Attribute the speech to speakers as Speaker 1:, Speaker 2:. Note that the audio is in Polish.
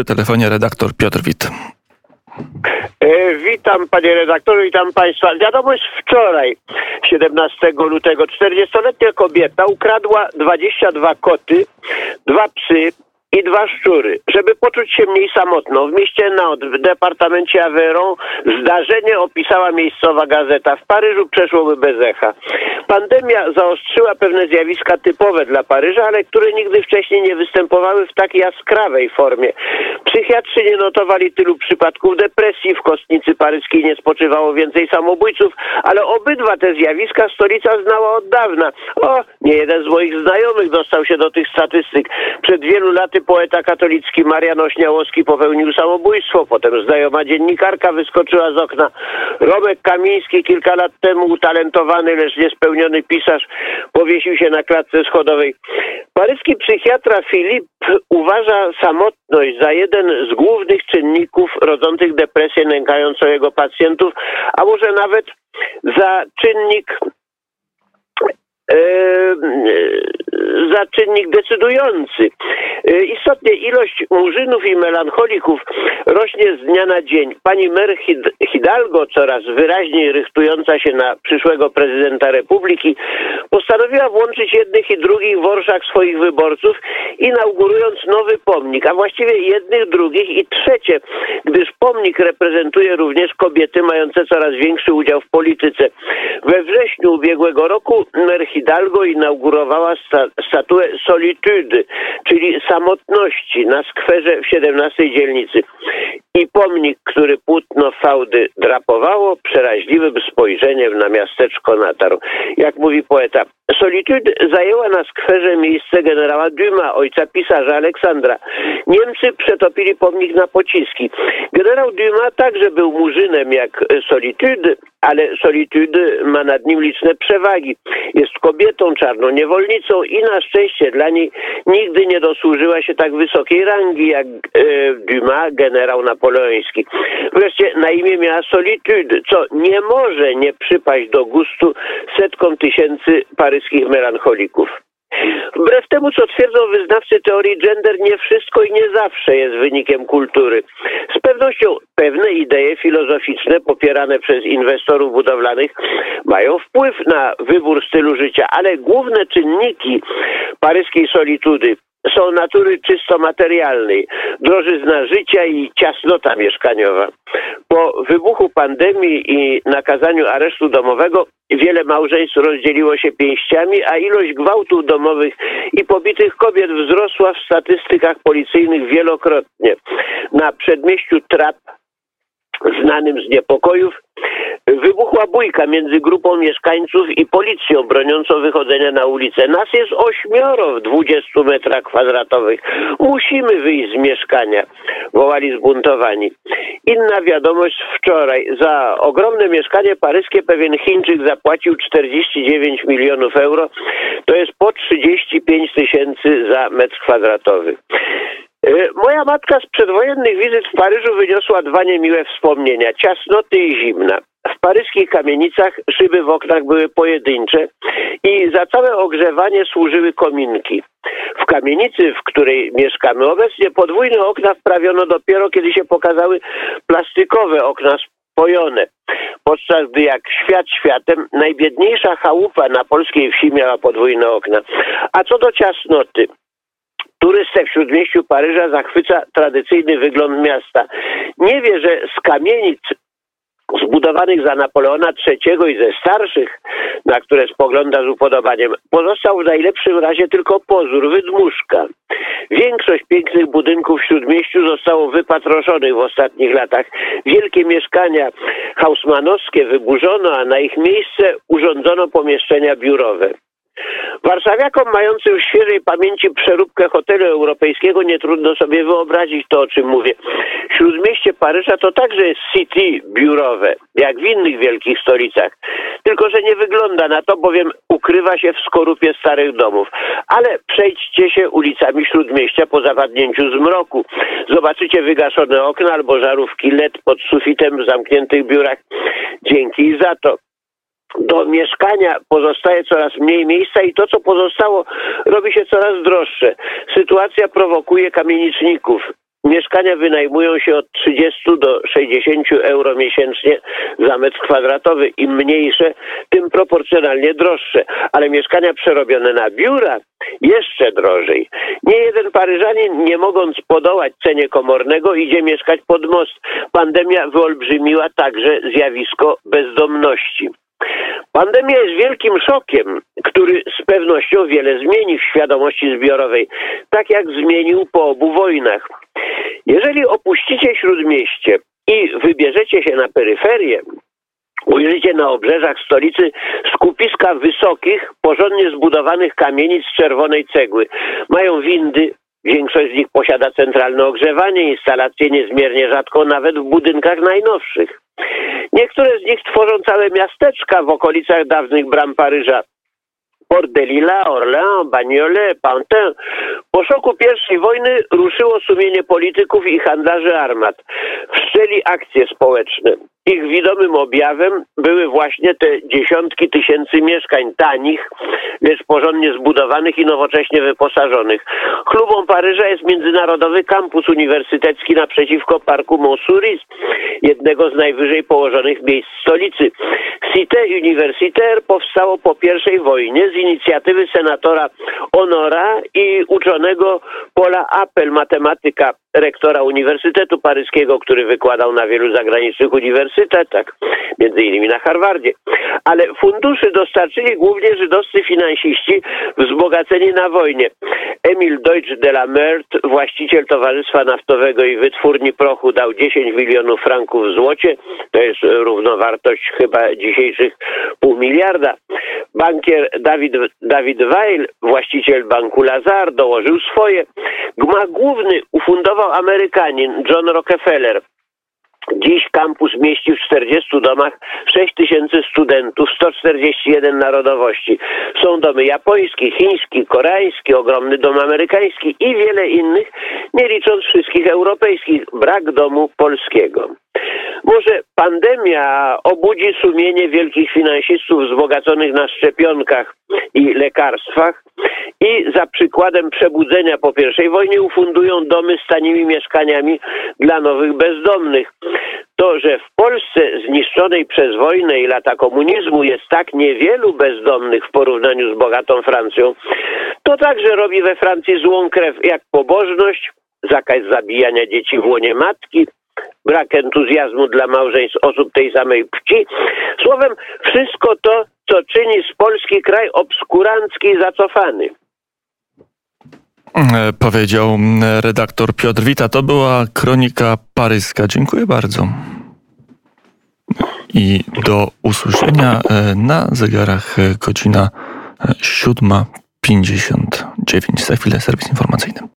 Speaker 1: Przy telefonie redaktor Piotr Wit.
Speaker 2: E, witam panie redaktorze, witam państwa. Wiadomość wczoraj, 17 lutego. 40-letnia kobieta ukradła 22 koty, dwa psy, i dwa szczury. Żeby poczuć się mniej samotną, w mieście Nantes, w departamencie Aveyron, zdarzenie opisała miejscowa gazeta. W Paryżu przeszłoby bez echa. Pandemia zaostrzyła pewne zjawiska typowe dla Paryża, ale które nigdy wcześniej nie występowały w tak jaskrawej formie. Psychiatrzy nie notowali tylu przypadków depresji, w kostnicy paryskiej nie spoczywało więcej samobójców, ale obydwa te zjawiska stolica znała od dawna. O, nie jeden z moich znajomych dostał się do tych statystyk. Przed wielu laty poeta katolicki Marian Ośniałowski popełnił samobójstwo, potem znajoma dziennikarka wyskoczyła z okna. Romek Kamiński kilka lat temu utalentowany, lecz niespełniony pisarz powiesił się na klatce schodowej. Paryski psychiatra Filip uważa samotność za jeden z głównych czynników rodzących depresję nękającą jego pacjentów, a może nawet za czynnik za czynnik decydujący. E, istotnie ilość murzynów i melancholików rośnie z dnia na dzień. Pani mer Hidalgo, coraz wyraźniej rychtująca się na przyszłego prezydenta republiki, postanowiła włączyć jednych i drugich w orszach swoich wyborców, inaugurując nowy pomnik, a właściwie jednych, drugich i trzecie, gdyż pomnik reprezentuje również kobiety mające coraz większy udział w polityce. We wrześniu ubiegłego roku mer inaugurowała sta statuę Solitude, czyli samotności na skwerze w 17 dzielnicy. I pomnik, który płótno fałdy drapowało, przeraźliwym spojrzeniem na miasteczko natarł. Jak mówi poeta, Solitude zajęła na skwerze miejsce generała Duma, ojca pisarza Aleksandra. Niemcy przetopili pomnik na pociski. Generał Duma także był murzynem jak Solitude, ale Solitude ma nad nim liczne przewagi. Jest kobietą, czarną niewolnicą i na szczęście dla niej nigdy nie dosłużyła się tak wysokiej rangi jak e, Dumas, generał napoleoński. Wreszcie na imię miała Solitude, co nie może nie przypaść do gustu setkom tysięcy paryskich melancholików. Wbrew temu, co twierdzą wyznawcy teorii gender, nie wszystko i nie zawsze jest wynikiem kultury. Z pewnością pewne idee filozoficzne popierane przez inwestorów budowlanych mają wpływ na wybór stylu życia, ale główne czynniki paryskiej solitudy są natury czysto materialnej, drożyzna życia i ciasnota mieszkaniowa. Po wybuchu pandemii i nakazaniu aresztu domowego wiele małżeństw rozdzieliło się pięściami, a ilość gwałtów domowych i pobitych kobiet wzrosła w statystykach policyjnych wielokrotnie. Na przedmieściu Trap znanym z niepokojów, wybuchła bójka między grupą mieszkańców i policją broniącą wychodzenia na ulicę. Nas jest ośmioro w 20 metrach kwadratowych. Musimy wyjść z mieszkania, wołali zbuntowani. Inna wiadomość wczoraj. Za ogromne mieszkanie paryskie pewien Chińczyk zapłacił 49 milionów euro. To jest po 35 tysięcy za metr kwadratowy. E, moja matka z przedwojennych wizyt w Paryżu wyniosła dwa niemiłe wspomnienia. Ciasnoty i zimna. W paryskich kamienicach szyby w oknach były pojedyncze i za całe ogrzewanie służyły kominki. W kamienicy, w której mieszkamy obecnie, podwójne okna wprawiono dopiero, kiedy się pokazały plastikowe okna spojone. Podczas gdy jak świat światem, najbiedniejsza chałupa na polskiej wsi miała podwójne okna. A co do ciasnoty, Turystę w śródmieściu Paryża zachwyca tradycyjny wygląd miasta. Nie wie, że z kamienic zbudowanych za Napoleona III i ze starszych, na które spogląda z upodobaniem, pozostał w najlepszym razie tylko pozór, wydmuszka. Większość pięknych budynków w Śródmieściu zostało wypatroszonych w ostatnich latach. Wielkie mieszkania hausmanowskie wyburzono, a na ich miejsce urządzono pomieszczenia biurowe. Warszawiakom mającym w świeżej pamięci przeróbkę hotelu europejskiego nie trudno sobie wyobrazić to, o czym mówię. Śródmieście Paryża to także jest city biurowe, jak w innych wielkich stolicach. Tylko, że nie wygląda na to, bowiem ukrywa się w skorupie starych domów. Ale przejdźcie się ulicami Śródmieścia po zapadnięciu zmroku. Zobaczycie wygaszone okna albo żarówki LED pod sufitem w zamkniętych biurach. Dzięki za to do mieszkania pozostaje coraz mniej miejsca i to, co pozostało, robi się coraz droższe. Sytuacja prowokuje kamieniczników. Mieszkania wynajmują się od 30 do 60 euro miesięcznie za metr kwadratowy. Im mniejsze, tym proporcjonalnie droższe. Ale mieszkania przerobione na biura jeszcze drożej. Nie jeden Paryżanin, nie mogąc podołać cenie komornego, idzie mieszkać pod most. Pandemia wyolbrzymiła także zjawisko bezdomności. Pandemia jest wielkim szokiem, który z pewnością wiele zmieni w świadomości zbiorowej, tak jak zmienił po obu wojnach. Jeżeli opuścicie śródmieście i wybierzecie się na peryferię, ujrzycie na obrzeżach stolicy skupiska wysokich, porządnie zbudowanych kamienic z czerwonej cegły. Mają windy, Większość z nich posiada centralne ogrzewanie, instalacje niezmiernie rzadko nawet w budynkach najnowszych. Niektóre z nich tworzą całe miasteczka w okolicach dawnych bram Paryża. Port de Lila, Orléans, Bagnolet, Pantin. Po szoku I wojny ruszyło sumienie polityków i handlarzy armat. Wszczęli akcje społeczne. Ich widomym objawem były właśnie te dziesiątki tysięcy mieszkań tanich, lecz porządnie zbudowanych i nowocześnie wyposażonych. Klubą Paryża jest Międzynarodowy Kampus Uniwersytecki naprzeciwko Parku Montsouris, jednego z najwyżej położonych miejsc stolicy. Cité Universitaire powstało po I wojnie z inicjatywy senatora Honora i uczonego Paula Appel, matematyka rektora Uniwersytetu Paryskiego, który wykładał na wielu zagranicznych uniwersytetach, między innymi na Harvardzie. Ale funduszy dostarczyli głównie żydowscy finansiści wzbogaceni na wojnie. Emil Deutsch de la Meurt, właściciel Towarzystwa Naftowego i Wytwórni Prochu, dał 10 milionów franków w złocie. To jest równowartość chyba dzisiejszych pół miliarda. Bankier Dawid, Dawid Weil, właściciel banku Lazar, dołożył swoje. Gmach główny ufundował Amerykanin John Rockefeller. Dziś kampus mieści w 40 domach 6 tysięcy studentów, 141 narodowości. Są domy japoński, chiński, koreański, ogromny dom amerykański i wiele innych, nie licząc wszystkich europejskich. Brak domu polskiego. Może pandemia obudzi sumienie wielkich finansistów wzbogaconych na szczepionkach i lekarstwach i za przykładem przebudzenia po I wojnie ufundują domy z tanimi mieszkaniami dla nowych bezdomnych. To, że w Polsce zniszczonej przez wojnę i lata komunizmu jest tak niewielu bezdomnych w porównaniu z bogatą Francją, to także robi we Francji złą krew jak pobożność, zakaz zabijania dzieci w łonie matki, brak entuzjazmu dla małżeństw osób tej samej płci. Słowem, wszystko to, co czyni z Polski kraj obskurancki i zacofany.
Speaker 1: E, powiedział redaktor Piotr Wita. To była kronika paryska. Dziękuję bardzo. I do usłyszenia e, na zegarach e, godzina 7.59. Za chwilę serwis informacyjny.